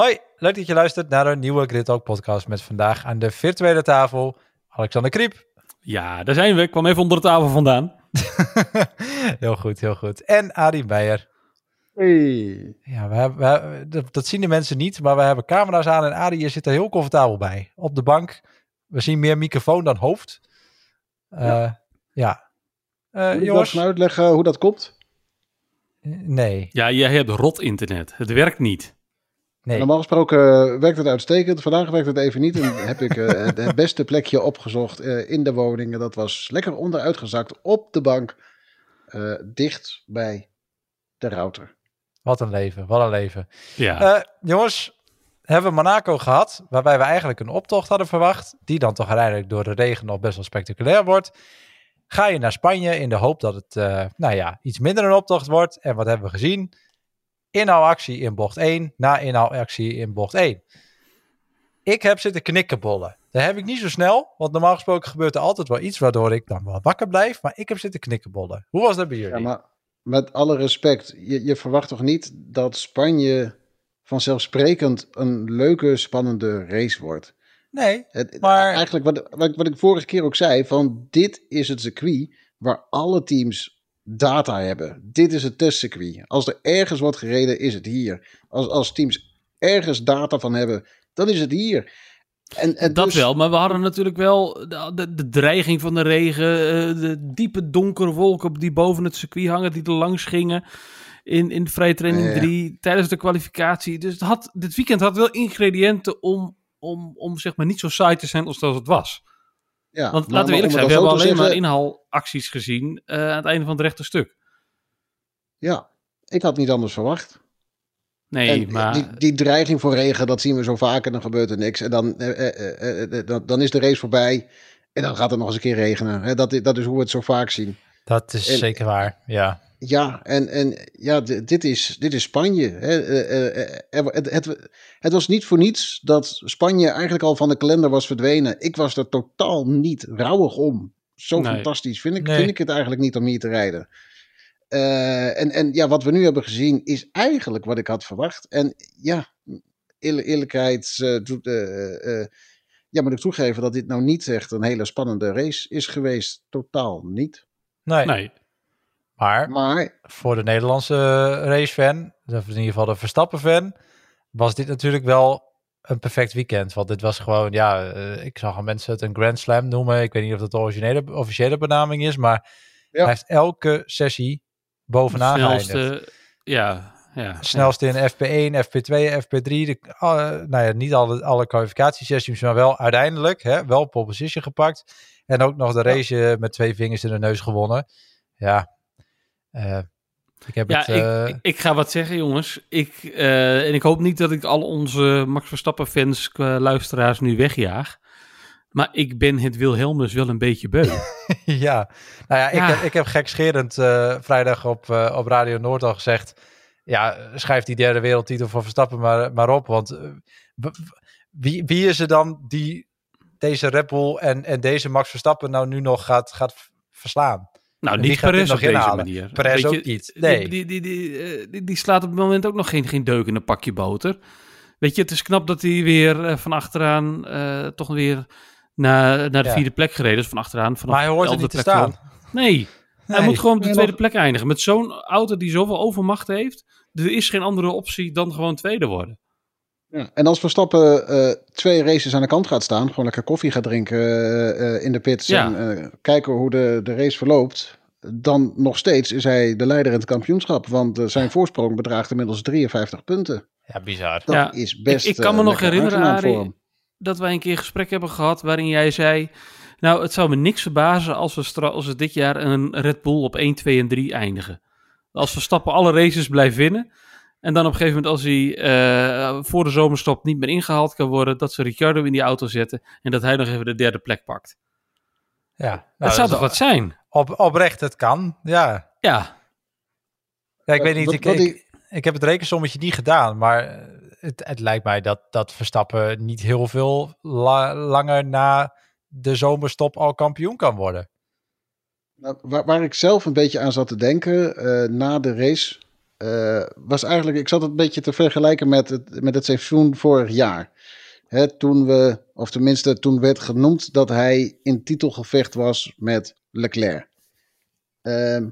Hoi, leuk dat je luistert naar een nieuwe Grid Talk podcast met vandaag aan de virtuele tafel Alexander Kriep. Ja, daar zijn we. Ik kwam even onder de tafel vandaan. heel goed, heel goed. En Adi Meijer. Hey. Ja, we hebben, we hebben- dat, dat zien de mensen niet, maar we hebben camera's aan en Adi zit er heel comfortabel bij. Op de bank. We zien meer microfoon dan hoofd. Eh, ja. ja. Eh, Moet jongens, uitleggen hoe dat komt? nee, Ja, jij hebt rot internet. Het werkt niet. Nee. Normaal gesproken eh, werkt het uitstekend. Vandaag werkt het even niet. En heb ik eh, het, beste plekje opgezocht eh, in de woning. En dat was lekker onderuitgezakt op de bank. eh, dicht bij de router. Wat een leven, wat een leven. Ja. Eh, jongens, hebben we Monaco gehad, waarbij we eigenlijk een optocht hadden verwacht, die dan toch uiteindelijk door de regen nog best wel spectaculair wordt. Ga je naar Spanje in de hoop dat het, eh, nou ja, iets minder een optocht wordt. En wat hebben we gezien? Inhaalactie in bocht 1, na inhaalactie in bocht 1. Ik heb zitten knikkenbollen. Dat heb ik niet zo snel, want normaal gesproken gebeurt er altijd wel iets waardoor ik dan wel wakker blijf. Maar ik heb zitten knikkenbollen. Hoe was dat bij jullie? Ja, maar met alle respect. Je, je verwacht toch niet dat Spanje vanzelfsprekend een leuke, spannende race wordt? Nee, Het, Maar- Eigenlijk wat, wat, ik- wat ik vorige keer ook zei, van dit is het circuit waar alle teams data hebben. Dit is het testcircuit. Als er ergens wordt gereden, is het hier. Als, als teams ergens data van hebben, dan is het hier. En, en dat dus- wel, maar we hadden natuurlijk wel de, de, dreiging van de regen, eh, de diepe donkere wolken die boven het circuit hangen, die er langs gingen in, in vrije training Ja. 3 tijdens de kwalificatie. Dus het had, dit weekend had wel ingrediënten om, om, om zeg maar niet zo saai te zijn als dat het was. Ja, Want maar- laten we eerlijk zijn, we hebben alleen maar inhaalacties gezien eh, aan het einde van het rechte stuk. Ja, ik had niet anders verwacht. Nee, En maar... die, die dreiging voor regen, dat zien we zo vaak en dan gebeurt er niks. En dan, eh, eh, eh, eh, dan, dan is de race voorbij en dan gaat het nog eens een keer regenen. Hè, dat, dat is hoe we het zo vaak zien. dat is En- zeker waar. Ja. Ja, en, en ja, dit is, dit is Spanje. Hè. Eh, eh, eh, Het, het, het was niet voor niets dat Spanje eigenlijk al van de kalender was verdwenen. Ik was er totaal niet rouwig om. Zo Nee. fantastisch vind ik, Nee. vind ik het eigenlijk niet om hier te rijden. Eh, en, en ja, wat we nu hebben gezien is eigenlijk wat ik had verwacht. En ja, eerlijk, eerlijkheid eh, doet, eh, eh, ja, moet ik toegeven dat dit nou niet echt een hele spannende race is geweest. Totaal niet. Nee, Nee, maar Maar voor de Nederlandse racefan, of in ieder geval de Verstappen-fan, was dit natuurlijk wel een perfect weekend. Want dit was gewoon, ja, eh, ik zag al mensen het een Grand Slam noemen. Ik weet niet of dat de originele, officiële benaming is, maar Ja. hij heeft elke sessie bovenaan geëindigd. snelste... Ja, ja. Snelste in FP1, FP2, FP3. De, eh, nou ja, niet alle, alle kwalificatiesessies, maar wel uiteindelijk hè, wel pole position gepakt. En ook nog de race eh, met twee vingers in de neus gewonnen. Ja, ik heb Ja, het... eh, ik, ik ga wat zeggen, jongens. Ik, eh, en ik hoop niet dat ik al onze Max Verstappen-fans, eh, luisteraars, nu wegjaag. Maar ik ben het Wilhelmus wel een beetje beu. ja, nou ja, ik, Ja. Heb, ik heb gekscherend eh, vrijdag op, eh, op Radio Noord al gezegd... Ja, schrijf die derde wereldtitel voor Verstappen maar, maar op. Want eh, wie, wie is er dan die deze Red Bull en, en deze Max Verstappen nou nu nog gaat, gaat verslaan? Nou, En niet Perez nog op deze manier. Perez ook niet. Nee. Die, die, die, die, eh, die, die slaat op het moment ook nog geen, geen deuk in een pakje boter. Weet je, het is knap dat hij weer eh, van achteraan eh, toch weer naar, naar de Ja. vierde plek gereden is. Van achteraan, vanaf Maar hij hoort de er niet te elfde plek staan. Nee, hij moet gewoon op de tweede plek eindigen. Met zo'n auto die zoveel overmacht heeft, er is geen andere optie dan gewoon tweede worden. Ja, en als Verstappen eh twee races aan de kant gaat staan, gewoon lekker koffie gaat drinken eh, eh, in de pits Ja. en eh, kijken hoe de, de race verloopt, dan nog steeds is hij de leider in het kampioenschap. Want eh, zijn voorsprong bedraagt inmiddels 53 punten. Ja, bizar. Dat Ja, is best ik, ik kan me eh, nog herinneren, Arie, dat wij een keer een gesprek hebben gehad waarin jij zei... Nou, het zou me niks verbazen als we, als we dit jaar een Red Bull op 1, 2 en 3 eindigen. Als Verstappen alle races blijft winnen... En dan op een gegeven moment als hij eh, voor de zomerstop niet meer ingehaald kan worden... dat ze Ricciardo in die auto zetten en dat hij nog even de derde plek pakt. Ja, nou, dat zou toch wat zijn? Op, oprecht, het kan. Ja, Ja, ja ik weet niet. wat- Ik, wat ik, die- ik heb het rekensommetje niet gedaan, maar eh, het, het lijkt mij dat, dat Verstappen niet heel veel la- langer na de zomerstop al kampioen kan worden. Nou, waar, waar ik zelf een beetje aan zat te denken eh, na de race, eh, was eigenlijk, ik zat het een beetje te vergelijken met het, met het seizoen vorig jaar. Toen we, of tenminste toen werd genoemd dat hij in titelgevecht was met Leclerc. Ehm,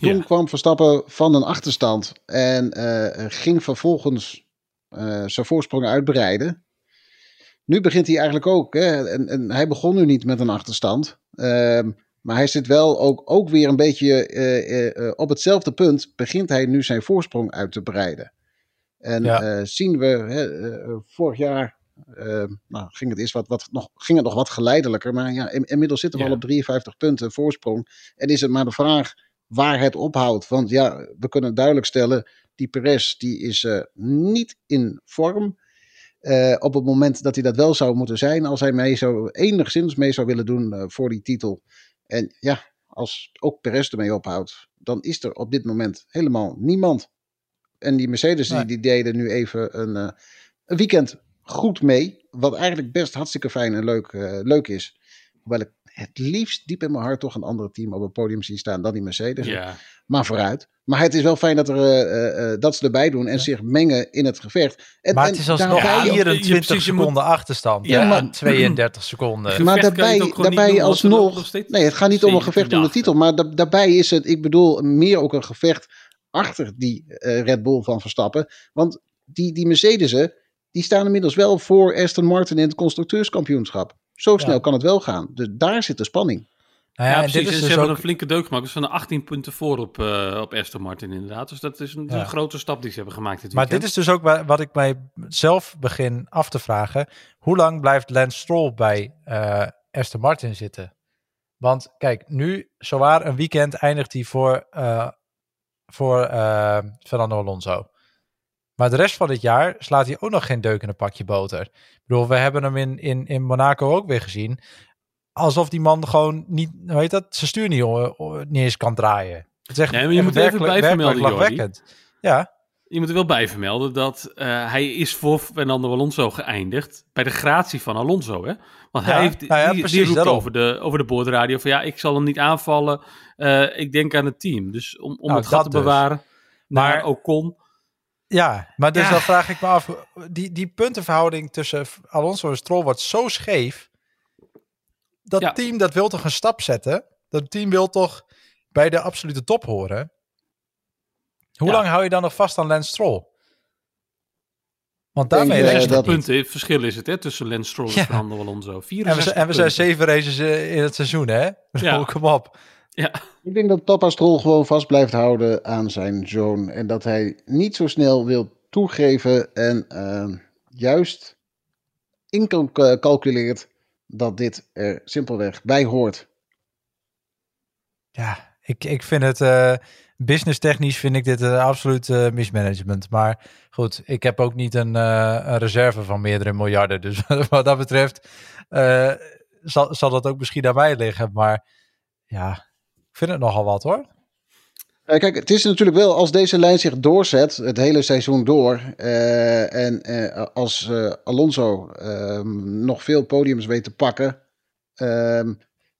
toen Ja. kwam Verstappen van een achterstand en eh, ging vervolgens eh, zijn voorsprong uitbreiden. Nu begint hij eigenlijk ook. Hè, en, en hij begon nu niet met een achterstand. Ehm, maar hij zit wel ook, ook weer een beetje eh, op hetzelfde punt. Begint hij nu zijn voorsprong uit te breiden. En Ja. eh, zien we hè, eh, vorig jaar. eh, nou, ging, het eerst wat, wat, nog, ging het nog wat geleidelijker. Maar ja, in- inmiddels zitten we Ja. al op 53 punten voorsprong. En is het maar de vraag waar het ophoudt. Want ja, we kunnen duidelijk stellen. Die Perez die is eh, niet in vorm. Eh, op het moment dat hij dat wel zou moeten zijn, als hij mee zou, enigszins mee zou willen doen eh, voor die titel. En ja, als ook Perez ermee ophoudt, dan is er op dit moment helemaal niemand. En die Mercedes die, Nee. die deden nu even een, eh, een weekend goed mee. Wat eigenlijk best hartstikke fijn en leuk, eh, leuk is. Hoewel ik het liefst diep in mijn hart toch een ander team op het podium zie staan dan die Mercedes. Ja. Maar vooruit. Maar het is wel fijn dat, er, eh, dat ze erbij doen en zich mengen in het gevecht. En, maar het is alsnog daarbij- Ja, je- 24 precies, je moet- seconden achterstand. Ja, hè, maar- en 32 seconden. Maar daarbij, daarbij doen, nog alsnog. Nee, het gaat niet om een gevecht om de 17 titel. Maar da- daarbij is het, ik bedoel, meer ook een gevecht achter die eh, Red Bull van Verstappen. Want die, die Mercedes'en, die staan inmiddels wel voor Aston Martin in het constructeurskampioenschap. Zo snel Ja. kan het wel gaan. Dus daar zit de spanning. Nou Ja, precies. dit is En ze dus hebben ook... een flinke deuk gemaakt. Dus ze staan 18 punten voor op, eh, op Aston Martin inderdaad. Dus dat is een, Ja. een grote stap die ze hebben gemaakt dit Maar dit is dus ook wa- wat ik mij zelf begin af te vragen. Hoe lang blijft Lance Stroll bij eh Aston Martin zitten? Want kijk, nu zowaar een weekend eindigt hij voor, eh, voor eh, Fernando Alonso. Maar de rest van dit jaar slaat hij ook nog geen deuk in een pakje boter. Ik bedoel, we hebben hem in, in, in Monaco ook weer gezien. Alsof die man gewoon niet, hoe heet dat, zijn stuur niet, niet eens kan draaien. Het is echt, Nee, maar je moet even bijvermelden. Ja, Je moet er wel bij vermelden dat eh, hij is voor Fernando Alonso geëindigd bij de gratie van Alonso. Hè? Want Ja, hij heeft, nou ja, die, precies, die roept daarom. over de, over de boordradio van ja, ik zal hem niet aanvallen. Eh, ik denk aan het team. Dus om, om Nou, het gat te dus. bewaren naar Maar- Ocon. Ja, maar dus Ja. dan vraag ik me af, die, die puntenverhouding tussen Alonso en Stroll wordt zo scheef. Dat team dat wil toch een stap zetten? Dat team wil toch bij de absolute top horen? Hoe Ja. lang hou je dan nog vast aan Lance Stroll? Want denk, daarmee eh, je dat- punten, het verschil is het hè, tussen Lance Stroll en Ja. Fernando Alonso. 64 En we, zijn- en we zijn zeven races eh, in het seizoen, hè? Ja. Kom op. Ja, Ik denk dat Papa Stroll gewoon vast blijft houden aan zijn zoon. En dat hij niet zo snel wil toegeven en ehm, juist incalculeert dat dit er simpelweg bij hoort. Ja, ik, ik vind het eh business technisch vind ik dit een absoluut eh, mismanagement. Maar goed, ik heb ook niet een, eh, reserve van meerdere miljarden. Dus wat dat betreft eh, zal, zal dat ook misschien aan mij liggen. Maar ja, ik vind het nogal wat hoor. Eh, kijk, het is natuurlijk wel als deze lijn zich doorzet, het hele seizoen door. eh, en eh, als eh, Alonso ehm, nog veel podiums weet te pakken. ehm,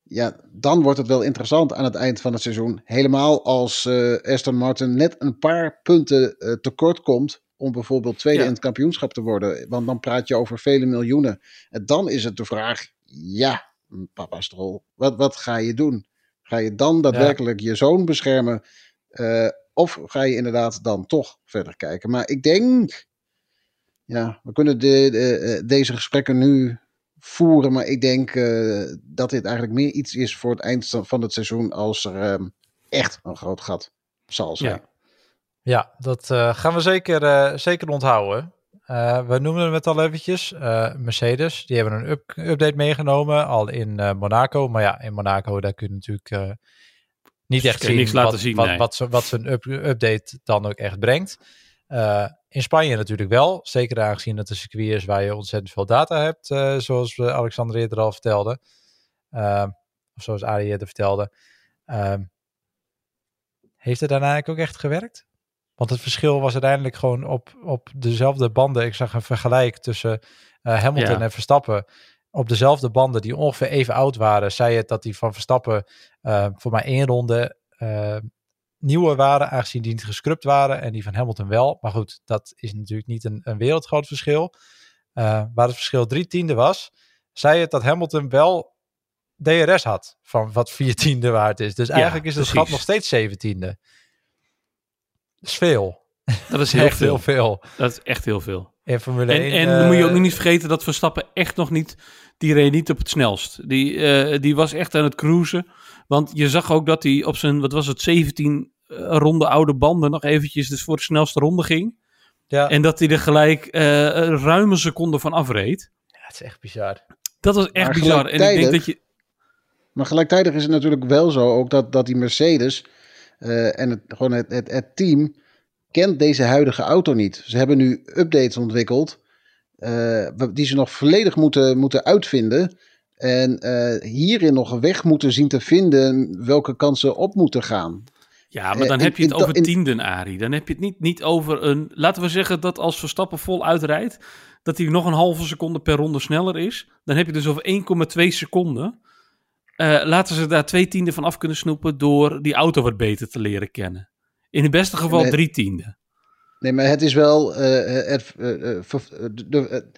ja, dan wordt het wel interessant aan het eind van het seizoen. Helemaal als eh, Aston Martin net een paar punten eh, tekort komt. Om bijvoorbeeld tweede Ja. in het kampioenschap te worden. Want dan praat je over vele miljoenen. En dan is het de vraag: ja, papa Stroll, wat, wat ga je doen? Ga je dan daadwerkelijk je zoon beschermen? Eh, of ga je inderdaad dan toch verder kijken? Maar ik denk, ja, we kunnen de, de, deze gesprekken nu voeren, maar ik denk eh, dat dit eigenlijk meer iets is voor het eind van het seizoen als er ehm, echt een groot gat zal zijn. Ja. Ja, dat eh, gaan we zeker, eh, zeker onthouden. Eh, we noemen het al eventjes. eh, Mercedes, die hebben een up- update meegenomen al in eh, Monaco. Maar ja, in Monaco daar kun je natuurlijk eh, niet echt zien, niks laten wat, zien, wat, nee. wat, ze- wat zijn up- update dan ook echt brengt. Eh, in Spanje natuurlijk wel. Zeker aangezien het een circuit is waar je ontzettend veel data hebt. eh, zoals we Alexander eerder al vertelde. Eh, of zoals Arie eerder vertelde. Ehm, heeft het daarna eigenlijk ook echt gewerkt? Want het verschil was uiteindelijk gewoon op, op dezelfde banden. Ik zag een vergelijk tussen eh, Hamilton Ja. en Verstappen. Op dezelfde banden die ongeveer even oud waren, zei het dat die van Verstappen eh, voor maar één ronde eh, nieuwe waren, aangezien die niet gescrupt waren en die van Hamilton wel. Maar goed, dat is natuurlijk niet een, een wereldgroot verschil. Uh, waar het verschil drie tiende was, zei het dat Hamilton wel DRS had van wat vier tiende waard is. Dus eigenlijk is het gat nog steeds zeventiende. Dat is veel. Dat is heel veel. veel. Dat is echt heel veel. In Formule en, 1, en dan moet je ook nog niet vergeten dat Verstappen echt nog niet... Die reed niet op het snelst. Die, uh, die was echt aan het cruisen. Want je zag ook dat hij op zijn, wat was het, 17 uh, ronde oude banden nog eventjes dus voor de snelste ronde ging. Ja. En dat hij er gelijk uh, ruim een seconde van afreed. Ja, het is echt bizar. Dat was echt maar bizar. En ik denk dat je... Maar gelijktijdig is het natuurlijk wel zo ook dat, dat die Mercedes uh, en het, gewoon het, het, het team kent deze huidige auto niet. Ze hebben nu updates ontwikkeld uh, die ze nog volledig moeten, moeten uitvinden. En uh, hierin nog een weg moeten zien te vinden welke kansen op moeten gaan. Ja, maar dan uh, heb je het over tienden, Ari. Dan heb je het niet, niet over een... Laten we zeggen dat als Verstappen vol uitrijdt... dat hij nog een halve seconde per ronde sneller is. Dan heb je dus over 1,2 seconden. Uh, laten ze daar twee tienden van af kunnen snoepen... door die auto wat beter te leren kennen. In het beste geval nee, drie tienden. Nee, maar het is wel... het, de,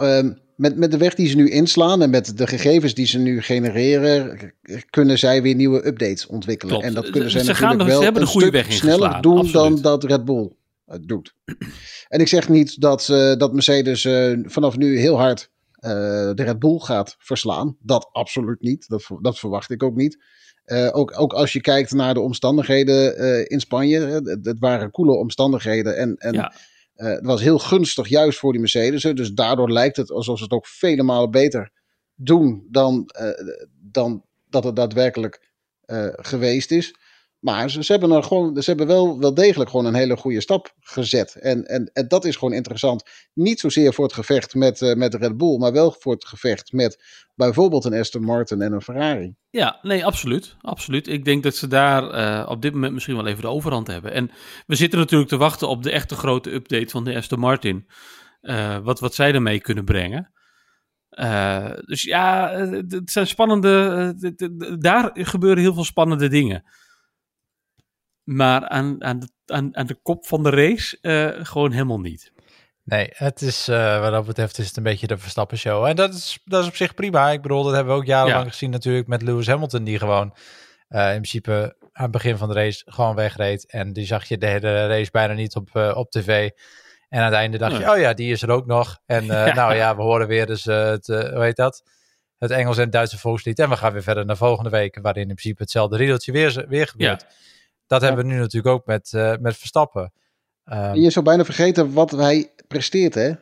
um, met, met de weg die ze nu inslaan en met de gegevens die ze nu genereren, kunnen zij weer nieuwe updates ontwikkelen. Klopt. En dat kunnen ze, ze natuurlijk gaan, wel ze hebben een de goede stuk weg sneller doen absoluut. dan dat Red Bull het doet. En ik zeg niet dat, uh, dat Mercedes uh, vanaf nu heel hard uh, de Red Bull gaat verslaan. Dat absoluut niet. Dat, dat verwacht ik ook niet. Ook, ook als je kijkt naar de omstandigheden in Spanje. Het, het waren koele omstandigheden. En, en Ja. Uh, het was heel gunstig juist voor die Mercedes. Dus daardoor lijkt het alsof ze het ook vele malen beter doen dan, dan dat het daadwerkelijk geweest is. Maar ze, ze, hebben er gewoon, ze hebben wel, wel degelijk gewoon een hele goede stap gezet. En, en, en dat is gewoon interessant. Niet zozeer voor het gevecht met, uh, met Red Bull, maar wel voor het gevecht met bijvoorbeeld een Aston Martin en een Ferrari. Ja, nee, absoluut. absoluut. Ik denk dat ze daar uh, op dit moment misschien wel even de overhand hebben. En we zitten natuurlijk te wachten op de echte grote update van de Aston Martin. Uh, wat, wat zij ermee kunnen brengen. Dus ja, het zijn spannende. daar gebeuren heel veel spannende dingen. Maar aan, aan, de, aan, aan de kop van de race uh, gewoon helemaal niet. Nee, het is, uh, wat dat betreft is het een beetje de Verstappen show. En dat is, dat is op zich prima. Ik bedoel, dat hebben we ook jarenlang ja. gezien natuurlijk met Lewis Hamilton, die gewoon uh, in principe aan het begin van de race gewoon wegreed. En die zag je de hele race bijna niet op, uh, op tv. En aan het einde dacht je, oh ja, die is er ook nog. En ja. nou ja, we horen weer dus het, hoe heet dat? Het Engels en het Duitse volkslied. En we gaan weer verder naar volgende week, waarin in principe hetzelfde riedeltje weer, weer gebeurt. Ja. Dat ja. hebben we nu natuurlijk ook met, uh, met Verstappen. Um, je zou bijna vergeten wat hij presteert, hè?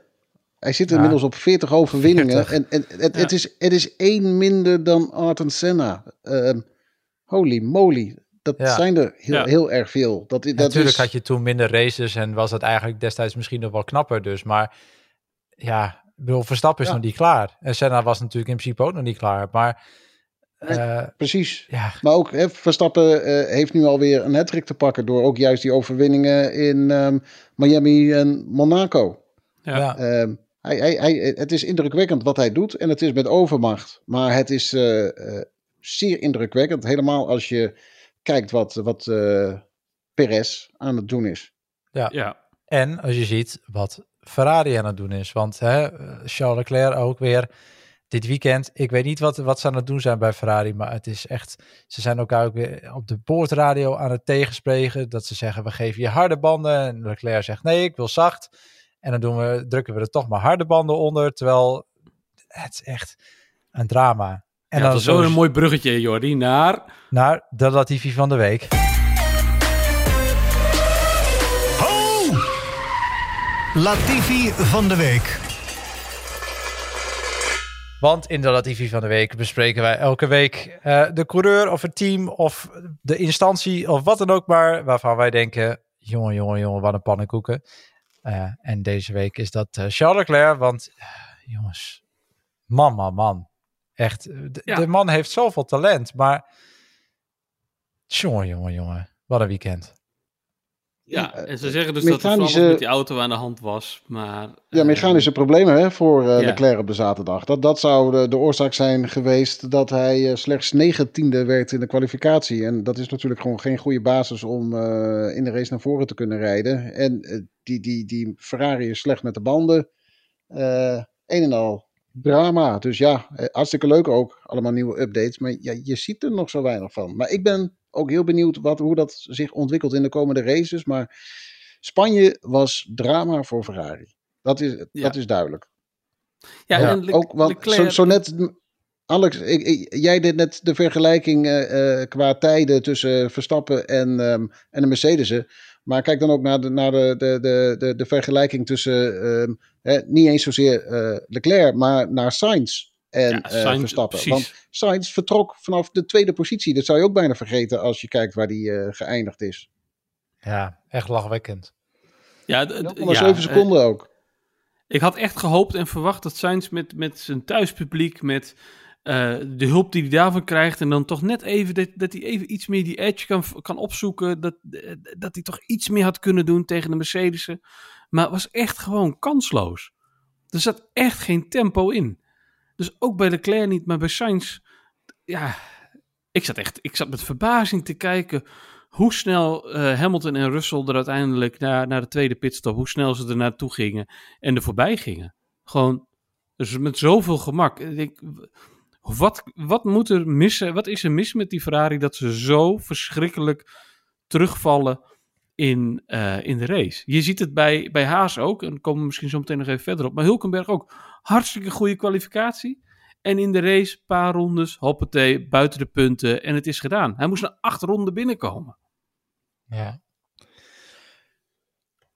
Hij zit inmiddels ja. op 40 overwinningen. 40. En, en het, ja. het, is, het is één minder dan Arten Senna. Um, holy moly. Dat zijn er heel, heel erg veel. Dat, dat natuurlijk is... had je toen minder races en was het eigenlijk destijds misschien nog wel knapper. Dus, maar ja, ik bedoel, Verstappen is nog niet klaar. En Senna was natuurlijk in principe ook nog niet klaar. Maar uh, Precies. Ja. Maar ook hè, Verstappen uh, heeft nu alweer een hattrick te pakken door ook juist die overwinningen in um, Miami en Monaco. Ja. Um, hij, hij, hij, het is indrukwekkend wat hij doet en het is met overmacht. Maar het is uh, zeer indrukwekkend, helemaal als je kijkt wat, wat Perez aan het doen is. Ja. ja. En als je ziet wat Ferrari aan het doen is. Want hè, Charles Leclerc ook weer dit weekend. Ik weet niet wat, wat ze aan het doen zijn bij Ferrari, maar het is echt. Ze zijn elkaar ook weer op de boordradio aan het tegenspreken. Dat ze zeggen: we geven je harde banden. En Leclerc zegt: nee, ik wil zacht. En dan doen we, drukken we er toch maar harde banden onder. Terwijl het is echt een drama. En ja, dan zo een mooi bruggetje, Jordi, naar. Naar de Latifi van de week. Ho! Latifi van de week. Want in de Latifi van de week bespreken wij elke week uh, de coureur of het team of de instantie of wat dan ook maar. Waarvan wij denken, jongen, jongen, jongen, wat een pannenkoeken. Uh, en deze week is dat uh, Charles Leclerc. Want jongens, man, man, man. Echt, de, ja. de, man heeft zoveel talent. Maar jongen, jongen, jongen. Wat een weekend. Ja, en ze zeggen dus mechanische- dat alles met die auto aan de hand was. Maar, Ja, eh, mechanische problemen hè, voor eh, ja. Leclerc op de zaterdag. Dat, dat zou de, de oorzaak zijn geweest dat hij eh, slechts negentiende werd in de kwalificatie. En dat is natuurlijk gewoon geen goede basis om eh, in de race naar voren te kunnen rijden. En eh, die, die, die Ferrari is slecht met de banden. Eh een en al drama. Dus ja, eh, hartstikke leuk ook. Allemaal nieuwe updates. Maar ja, je ziet er nog zo weinig van. Maar ik ben ook heel benieuwd wat, hoe dat zich ontwikkelt in de komende races. Maar Spanje was drama voor Ferrari. Dat is, Ja. dat is duidelijk. Ja, Ja, en Le- ook, want Leclerc- zo, zo net, Alex, ik, ik- jij deed net de vergelijking eh, eh, qua tijden tussen Verstappen en, ehm, en de Mercedes'en. Maar kijk dan ook naar de, naar de, de, de, de, de vergelijking tussen, ehm, hè, niet eens zozeer eh, Leclerc, maar naar Sainz en Ja, eh, Sainz, Verstappen. precies. Want Sainz vertrok vanaf de tweede positie. Dat zou je ook bijna vergeten als je kijkt waar die eh, geëindigd is. Ja, echt lachwekkend. ja, maar ja, zeven eh, seconden ook. Ik had echt gehoopt en verwacht dat Sainz met, met zijn thuispubliek, met eh, de hulp die hij daarvan krijgt, en dan toch net even dat, dat hij even iets meer die edge kan, kan opzoeken, dat, dat hij toch iets meer had kunnen doen tegen de Mercedes'en. Maar het was echt gewoon kansloos. Er zat echt geen tempo in. Dus ook bij Leclerc niet, maar bij Sainz, ja, ik zat echt, ik zat met verbazing te kijken hoe snel eh, Hamilton en Russell er uiteindelijk naar, naar de tweede pitstop, hoe snel ze er naartoe gingen en er voorbij gingen. Gewoon dus met zoveel gemak. Ik wat, wat moet er missen? Wat is er mis met die Ferrari dat ze zo verschrikkelijk terugvallen in, eh, in de race? Je ziet het bij, bij Haas ook, en daar komen we misschien zo meteen nog even verder op. Maar Hulkenberg ook. Hartstikke goede kwalificatie. En in de race, paar rondes, hoppatee, buiten de punten. En het is gedaan. Hij moest naar acht ronden binnenkomen. Ja.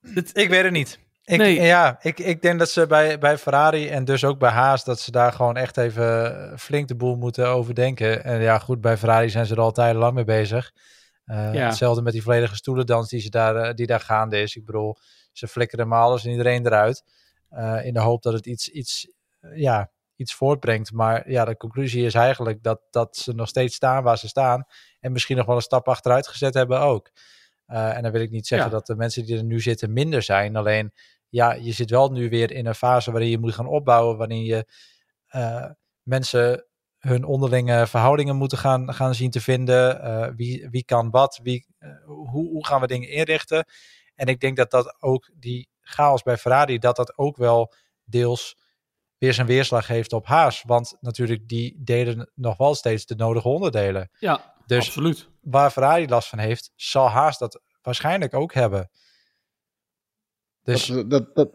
Het- Ik weet het niet. Ik, Nee. Ja, ik, ik denk dat ze bij, bij Ferrari en dus ook bij Haas, dat ze daar gewoon echt even flink de boel moeten overdenken. En ja, goed, bij Ferrari zijn ze er al tijdenlang mee bezig. Ja. Hetzelfde met die volledige stoelendans die, ze daar, eh, die daar gaande is. Ik bedoel, ze flikkeren maar alles en iedereen eruit. eh, in de hoop dat het iets, iets, ja, iets voortbrengt. Maar ja, de conclusie is eigenlijk dat, dat ze nog steeds staan waar ze staan. En misschien nog wel een stap achteruit gezet hebben ook. En dan wil ik niet zeggen Ja. dat de mensen die er nu zitten minder zijn. Alleen, ja, je zit wel nu weer in een fase waarin je moet gaan opbouwen. Waarin je mensen hun onderlinge verhoudingen moeten gaan, gaan zien te vinden. Eh, wie, wie kan wat? Wie, eh, hoe, hoe gaan we dingen inrichten? En ik denk dat dat ook die chaos bij Ferrari, dat dat ook wel deels weer zijn weerslag heeft op Haas. Want natuurlijk, die delen nog wel steeds de nodige onderdelen. Ja, Dus absoluut. waar Ferrari last van heeft, zal Haas dat waarschijnlijk ook hebben. Dus Dat, dat, dat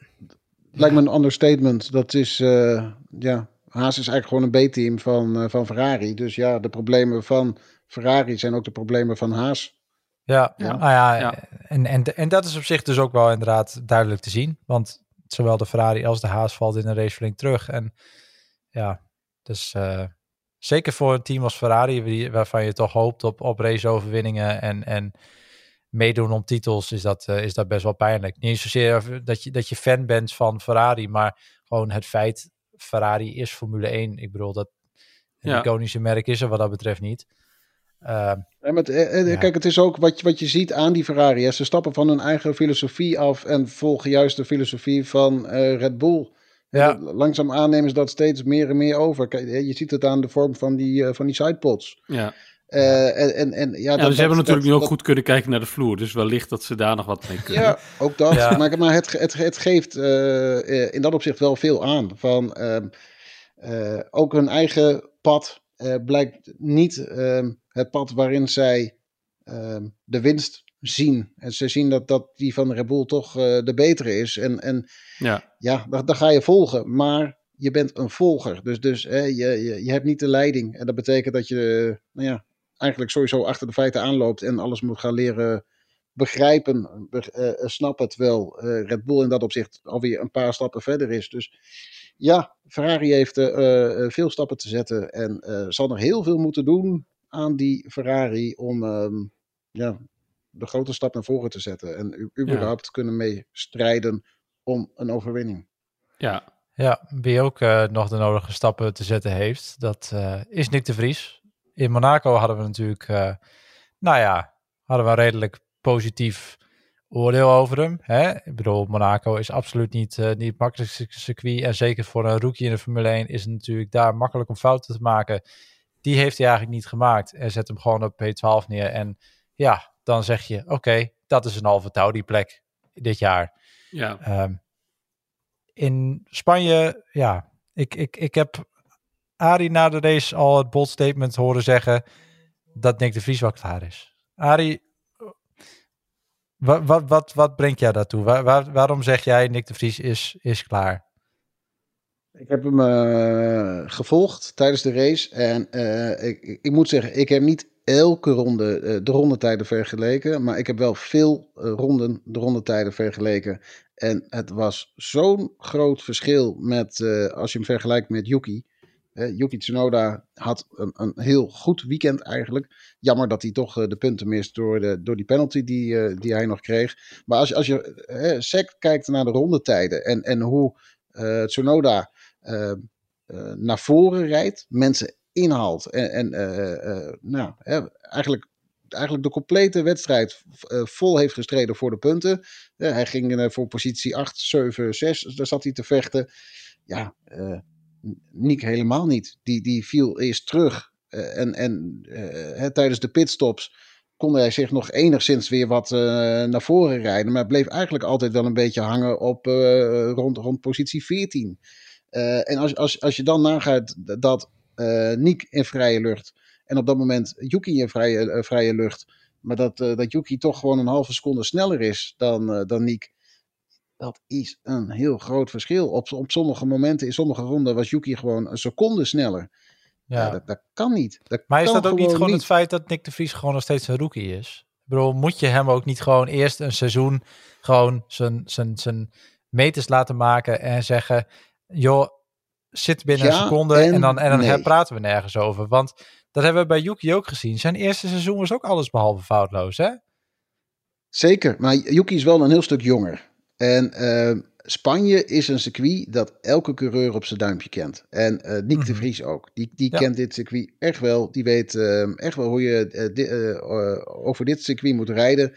lijkt me een understatement. Dat is, eh, ja, Haas is eigenlijk gewoon een B-team van, eh, van Ferrari. Dus ja, de problemen van Ferrari zijn ook de problemen van Haas. ja, Ja. nou ja, Ja. En, en, en dat is op zich dus ook wel inderdaad duidelijk te zien. Want zowel de Ferrari als de Haas valt in een race flink terug. En ja, dus eh, zeker voor een team als Ferrari, wie- waarvan je toch hoopt op, op raceoverwinningen en, en meedoen om titels, is dat, eh, is dat best wel pijnlijk. Niet zozeer dat je, dat je fan bent van Ferrari, maar gewoon het feit, Ferrari is Formule 1. Ik bedoel, dat een Ja. iconische merk is er wat dat betreft niet. Ehm, Ja, maar het- eh, eh, Ja. Kijk, het is ook wat, je- wat je ziet aan die Ferrari. Hè. Ze stappen van hun eigen filosofie af en volgen juist de filosofie van eh, Red Bull. Ja. En Langzaam aannemen ze dat steeds meer en meer over. Kijk, je ziet het aan de vorm van die, eh, van die sidepods. Ja. Eh, en, en, en, ja, Ja, dat- ze hebben dat- natuurlijk nu ook dat- goed kunnen kijken naar de vloer. Dus wellicht dat ze daar nog wat mee kunnen. Ja, ook dat. Ja. Maar, maar het, het, het geeft eh, eh, in dat opzicht wel veel aan. Van, ehm, eh, ook hun eigen pad eh, blijkt niet ehm, het pad waarin zij ehm, de winst zien. En ze zien dat, dat die van Red Bull toch eh, de betere is. En, en Ja. ja, daar, daar ga je volgen. Maar je bent een volger. Dus, dus hè, je, je, je hebt niet de leiding. En dat betekent dat je nou ja, eigenlijk sowieso achter de feiten aanloopt en alles moet gaan leren begrijpen, be- eh, eh, snappen. Terwijl eh, Red Bull in dat opzicht alweer een paar stappen verder is. Dus ja, Ferrari heeft veel stappen te zetten en eh, zal nog heel veel moeten doen aan die Ferrari om ehm, ja, de grote stap naar voren te zetten. En u- überhaupt kunnen mee strijden om een overwinning. Ja. Ja, wie ook eh, nog de nodige stappen te zetten heeft, dat eh, is Nick de Vries. In Monaco hadden we natuurlijk, eh, nou ja, hadden we een redelijk positief oordeel over hem. Hè? Ik bedoel, Monaco is absoluut niet, eh, niet het makkelijkste circuit. En zeker voor een rookie in de Formule 1 is het natuurlijk daar makkelijk om fouten te maken. Die heeft hij eigenlijk niet gemaakt. En zet hem gewoon op P12 neer. En ja, dan zeg je, oké, dat is een halve touw die plek dit jaar. Ja, Ehm, in Spanje, ja, ik, ik, ik heb Arie na de race al het bold statement horen zeggen dat Nick de Vries wel klaar is. Arie, wat, wat, wat, wat brengt jij daartoe? Waar, waar- waarom zeg jij Nick de Vries is, is klaar? Ik heb hem eh, gevolgd tijdens de race. En eh, ik, ik- moet zeggen, ik heb niet elke ronde eh, de rondetijden vergeleken. Maar ik heb wel veel ronden de rondetijden vergeleken. En het was zo'n groot verschil met, als je hem vergelijkt met Yuki. Eh, Yuki Tsunoda had een, een heel goed weekend eigenlijk. Jammer dat hij toch eh, de punten mist door, de, door die penalty die, eh, die hij nog kreeg. Maar als, als je eh, sec kijkt naar de rondetijden en, en hoe eh, Tsunoda eh, eh, naar voren rijdt, mensen inhaalt en, en nou, hè, eigenlijk, eigenlijk de complete wedstrijd vol heeft gestreden voor de punten. Hij ging voor positie 8, 7, 6, daar zat hij te vechten. Ja, Niek helemaal niet. Die, die viel eerst terug eh, en, en eh, hè, tijdens de pitstops kon hij zich nog enigszins weer wat eh, naar voren rijden. Maar bleef eigenlijk altijd wel een beetje hangen op rond, rond positie 14. Eh, en als, als, als je dan nagaat dat Niek in vrije lucht en op dat moment Yuki in vrije, vrije lucht, maar dat, dat Yuki toch gewoon een halve seconde sneller is dan, dan Niek. Dat is een heel groot verschil. Op, op sommige momenten, in sommige ronden, was Yuki gewoon een seconde sneller. Ja, Ja. dat, dat kan niet. Dat Maar is dat ook niet gewoon niet. het feit dat Nick de Vries gewoon nog steeds een rookie is? Ik bedoel, moet je hem ook niet gewoon eerst een seizoen gewoon zijn, zijn, zijn meters laten maken en zeggen, joh, zit binnen een seconde en, en dan, en dan nee. praten we nergens over. Want dat hebben we bij Yuki ook gezien. Zijn eerste seizoen was ook alles behalve foutloos, hè? Zeker, maar Yuki is wel een heel stuk jonger. En eh, Spanje is een circuit dat elke coureur op zijn duimpje kent. En eh Nick de Mhm. Vries ook. Die, die Ja. kent dit circuit echt wel. Die weet eh, echt wel hoe je eh, di- eh, over dit circuit moet rijden.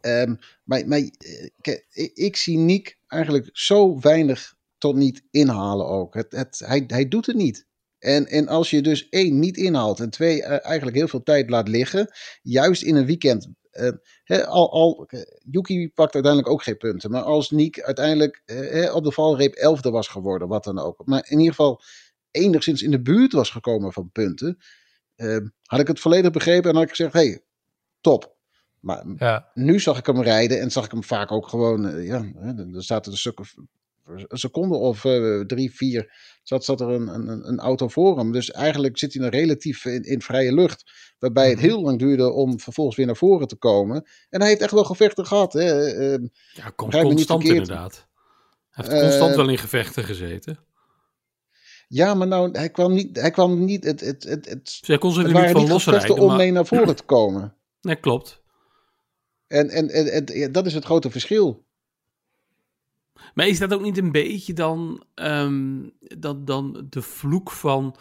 Ehm, maar maar ik, ik zie Nick eigenlijk zo weinig tot niet inhalen ook. Het, het, hij, hij doet het niet. En, en als je dus één niet inhaalt en twee eigenlijk heel veel tijd laat liggen, juist in een weekend. Hè, al, al, eh, Yuki pakt uiteindelijk ook geen punten. Maar als Niek uiteindelijk eh, op de valreep elfde was geworden, wat dan ook. Maar in ieder geval enigszins in de buurt was gekomen van punten. eh, had ik het volledig begrepen en had ik gezegd: hey, top. Maar Ja. nu zag ik hem rijden en zag ik hem vaak ook gewoon, eh, ja, er zaten er stukken, een seconde of eh, drie, vier, zat, zat er een, een, een auto voor hem. Dus eigenlijk zit hij nog relatief in, in vrije lucht, waarbij het Mhm. heel lang duurde om vervolgens weer naar voren te komen. En hij heeft echt wel gevechten gehad. Hè. eh, ja constant inderdaad. Hij heeft constant Eh, wel in gevechten gezeten. ja, maar nou, hij kwam niet, hij kwam niet, het, het, het, het, Dus hij kon ze er niet waren van losrijden. om Maar... mee naar voren te komen. Nee, klopt. En, en, en, dat is het grote verschil. Maar is dat ook niet een beetje dan, ehm, dan, dan de vloek van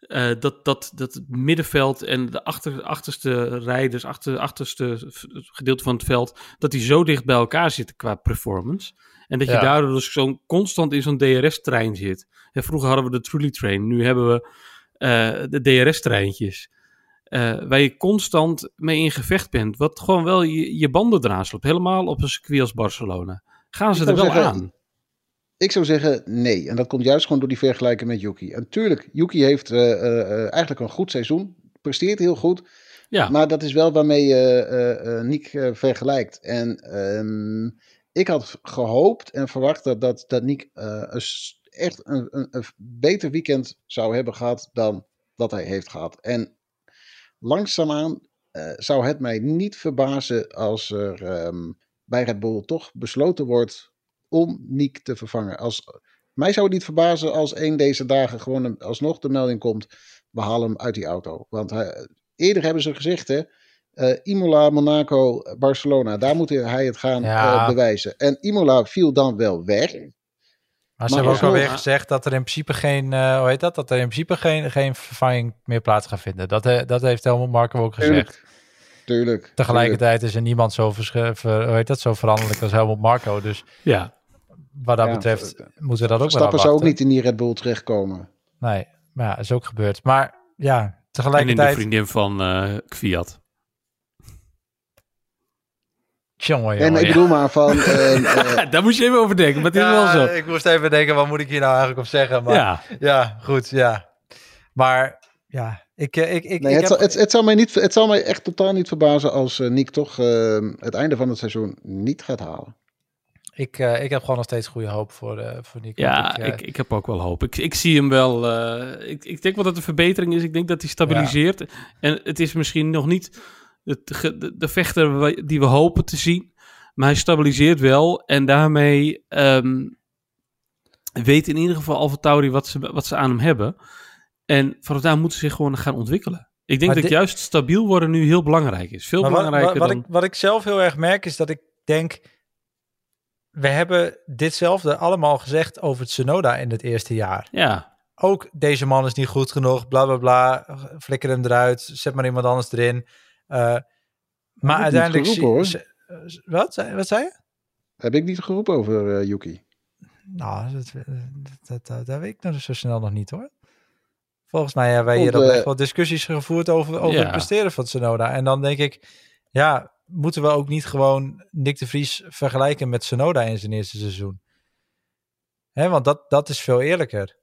eh, dat, dat, dat het middenveld en de achter, achterste rijders, achter, achterste gedeelte van het veld, dat die zo dicht bij elkaar zitten qua performance. En dat je Ja. daardoor dus zo constant in zo'n DRS-trein zit. Ja, vroeger hadden we de Truly Train, nu hebben we eh, de DRS-treintjes. eh, waar je constant mee in gevecht bent. Wat gewoon wel je, je banden eraan sloopt. Helemaal op een circuit als Barcelona. Gaan ze er wel zeggen, aan? Ik zou zeggen nee. En dat komt juist gewoon door die vergelijking met Yuki. En tuurlijk, Yuki heeft eh, eh, eh, eigenlijk een goed seizoen. Presteert heel goed. Ja. Maar dat is wel waarmee je eh, vergelijkt. En ehm, ik had gehoopt en verwacht dat, dat, dat s- echt een, een, een beter weekend zou hebben gehad dan dat hij heeft gehad. En langzaamaan eh, zou het mij niet verbazen als er ehm, bij Red Bull toch besloten wordt om Niek te vervangen. Als, mij zou het niet verbazen als een deze dagen gewoon een- alsnog de melding komt. We halen hem uit die auto. Want hij, eerder hebben ze gezegd, hè. eh, Imola, Monaco, Barcelona, daar moet hij het gaan Ja. eh, bewijzen. En Imola viel dan wel weg. Maar ze Maar hebben ook alweer gezegd dat er in principe geen, eh, hoe heet dat? Dat er in principe geen, geen vervanging meer plaats gaat vinden. Dat, dat heeft Helmut Marko ook gezegd. Tuurlijk. Tuurlijk. Tegelijkertijd is er niemand zo, ver, hoe heet dat, zo veranderlijk als Helmut Marco. Dus Ja, wat dat Ja, betreft moeten we dat ook maar Stappen zou ook niet in die Red Bull terechtkomen. Nee, maar ja, is ook gebeurd. Maar ja, en in de tegelijkertijd... vriendin van eh Kviat. Jongen, En ik ja. bedoel maar van... eh, eh, Daar moest je even over denken, maar het is Ja, wel zo. Ik moest even denken, wat moet ik hier nou eigenlijk op zeggen? Maar ja, Ja, goed, ja. Maar ja, ik, eh, ik, ik, nee, ik het, heb- zal, het, het, zal mij niet, het zal mij echt totaal niet verbazen als eh, Nick toch eh, het einde van het seizoen niet gaat halen. ik, eh, ik heb gewoon nog steeds goede hoop voor, eh voor Nico. ja ik, ik heb ook wel hoop. Ik, ik zie hem wel. eh, ik, ik denk wel dat het een verbetering is. Ik denk dat hij stabiliseert. En het is misschien nog niet het, de, de vechter die we hopen te zien. Maar hij stabiliseert wel. En daarmee ehm, weet in ieder geval Alfa Tauri wat ze, wat ze aan hem hebben. En vanaf daar moeten ze zich gewoon gaan ontwikkelen. Ik denk Maar dat dit- juist stabiel worden nu heel belangrijk is. Veel maar wat, belangrijker wat, wat dan... ik, wat ik zelf heel erg merk is dat ik denk... We hebben ditzelfde allemaal gezegd over Tsunoda in het eerste jaar. Ja, Ook deze man is niet goed genoeg, bla bla bla. Flikker hem eruit, zet maar iemand anders erin. Eh, maar uiteindelijk... geroepen, zie- hoor. Wat? Zei- Wat zei je? Heb ik niet geroepen over eh, Yuki? Nou, dat, dat, dat, dat weet ik nog zo snel nog niet hoor. Volgens mij hebben wij hier eh, echt wel discussies gevoerd over, over Ja. het presteren van Sonoda. En dan denk ik, ja, moeten we ook niet gewoon Nick de Vries vergelijken met Sonoda in zijn eerste seizoen? Hè, want dat, dat is veel eerlijker.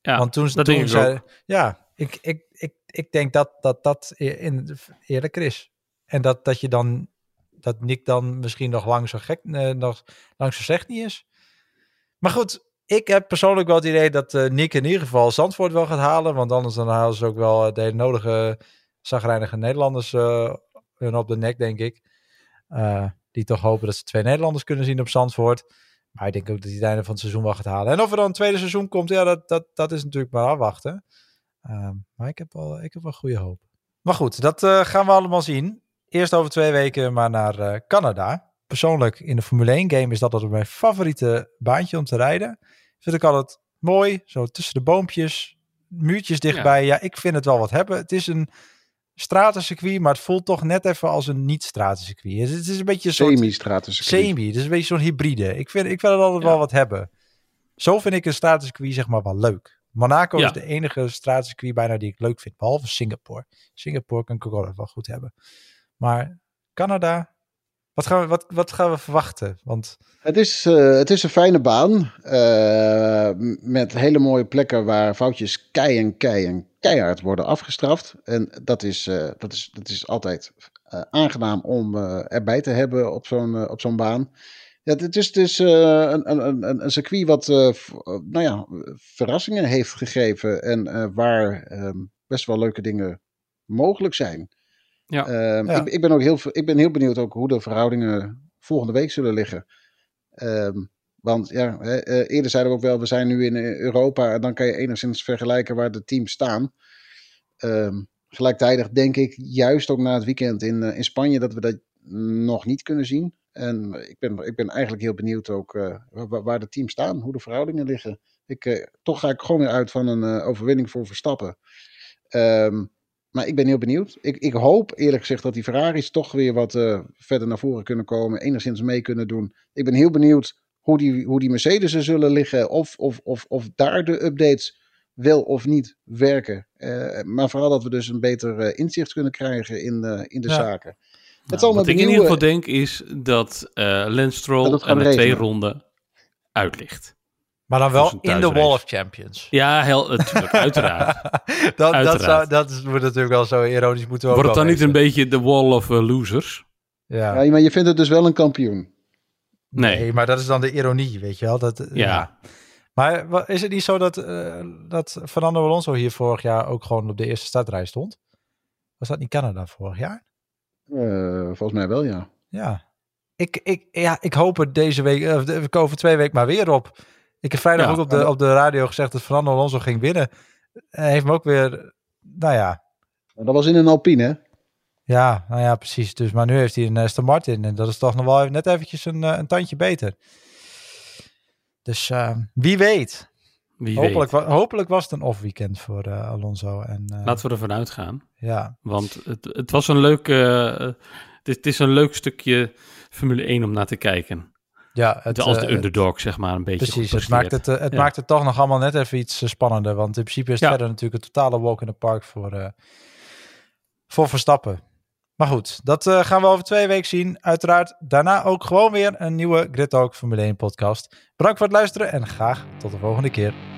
ja want toen, dat toen denk ik zei, ook. ja, ik, ik, ik, ik denk dat dat, dat e- in, eerlijker is. En dat, dat je dan, dat Nick dan misschien nog lang zo gek, eh, nog lang zo slecht niet is. Maar goed, ik heb persoonlijk wel het idee dat eh, Nick in ieder geval Zandvoort wel gaat halen. Want anders dan halen ze ook wel eh, de nodige zagrijnige Nederlanders eh, hun op de nek, denk ik. Die toch hopen dat ze twee Nederlanders kunnen zien op Zandvoort. Maar ik denk ook dat hij het einde van het seizoen wel gaat halen. En of er dan een tweede seizoen komt, ja, dat, dat, dat is natuurlijk maar afwachten. Ehm, maar ik heb, wel, ik heb wel goede hoop. Maar goed, dat gaan we allemaal zien. Eerst over twee weken maar naar Canada. Persoonlijk in de Formule 1 game is dat altijd mijn favoriete baantje om te rijden. Vind ik altijd mooi, zo tussen de boompjes, muurtjes dichtbij. Ja, ik vind het wel wat hebben. Het is een stratencircuit, maar het voelt toch net even als een niet-stratencircuit. Het is- Het is een beetje een soort Semi-stratus. semi, dus een beetje zo'n hybride. Ik vind, ik vind het altijd Ja. wel wat hebben. Zo vind ik een stratencircuit zeg maar wel leuk. Monaco Ja. is de enige stratencircuit bijna die ik leuk vind, behalve Singapore. Singapore kan ik ook wel goed hebben. Maar Canada, wat gaan we, wat, wat gaan we verwachten? Want Het is, eh, het is een fijne baan. eh, met hele mooie plekken waar foutjes kei en kei en keihard worden afgestraft. En dat is, eh, dat is, dat is altijd aangenaam om erbij te hebben op zo'n op zo'n baan. Ja, het is dus een, een, een, een circuit wat nou ja, verrassingen heeft gegeven. En waar ehm, best wel leuke dingen mogelijk zijn. Ja. Ehm, Ja. Ik, ik ben ook heel, ik ben heel benieuwd ook hoe de verhoudingen volgende week zullen liggen. Ehm, want ja, hè, eh, eerder zeiden we ook wel, we zijn nu in eh, Europa en dan kan je enigszins vergelijken waar de teams staan. Ehm, gelijktijdig denk ik, juist ook na het weekend in, eh, in Spanje, dat we dat nog niet kunnen zien. En ik ben, ik ben eigenlijk heel benieuwd ook eh, waar, waar de teams staan, hoe de verhoudingen liggen. Ik, eh, toch ga ik gewoon weer uit van een eh, overwinning voor Verstappen. Ehm, maar ik ben heel benieuwd. Ik, ik hoop eerlijk gezegd dat die Ferraris toch weer wat eh, verder naar voren kunnen komen. Enigszins mee kunnen doen. Ik ben heel benieuwd hoe die, hoe die Mercedes er zullen liggen. Of, of, of, of daar de updates wel of niet werken. Eh, maar vooral dat we dus een beter eh, inzicht kunnen krijgen in, in de Ja. zaken. Het Nou, wat ik in ieder geval denk is dat Dat Stroll aan de twee ronden uitlicht. Maar dan wel in de. Wall of Champions. Ja, heel, natuurlijk, uiteraard. dat, dat, Uiteraard. zou, dat is, moet natuurlijk wel zo ironisch moeten we ook Wordt het dan niet een beetje de wall of eh, losers? Ja. Ja, maar je vindt het dus wel een kampioen. Nee. Nee, maar dat is dan de ironie, weet je wel. Dat, eh, Ja. Maar wa- is het niet zo dat, eh, dat Fernando Alonso hier vorig jaar ook gewoon op de eerste startrij stond? Was dat niet Canada vorig jaar? Eh, volgens mij wel, ja. Ja. Ik, ik, ja, ik hoop er deze week, uh, de, over twee weken maar weer op. Ik heb vrijdag Ja. ook op de, op de radio gezegd dat Fernando Alonso ging winnen. Hij heeft me ook weer, nou ja, Dat was in een Alpine, hè? ja, nou ja, precies. Dus, maar nu heeft hij een Aston Martin en dat is toch nog wel net eventjes een, eh, een tandje beter. Dus eh, wie weet. Wie Hopelijk, weet. wa- hopelijk was het een off-weekend voor eh, Alonso. En, eh, Laten we ervan uitgaan. ja, Want het, het was een leuk... eh, het, is- het is een leuk stukje Formule 1 om naar te kijken. Ja het, als de eh, underdog, zeg maar, een beetje Precies, het maakt het, eh, het Ja. maakt het toch nog allemaal net even iets eh, spannender. Want in principe is het Ja. verder natuurlijk een totale walk in the park voor, voor Verstappen. Maar goed, dat gaan we over twee weken zien. Uiteraard daarna ook gewoon weer een nieuwe Grid Talk Formule 1 podcast. Bedankt voor het luisteren en graag tot de volgende keer.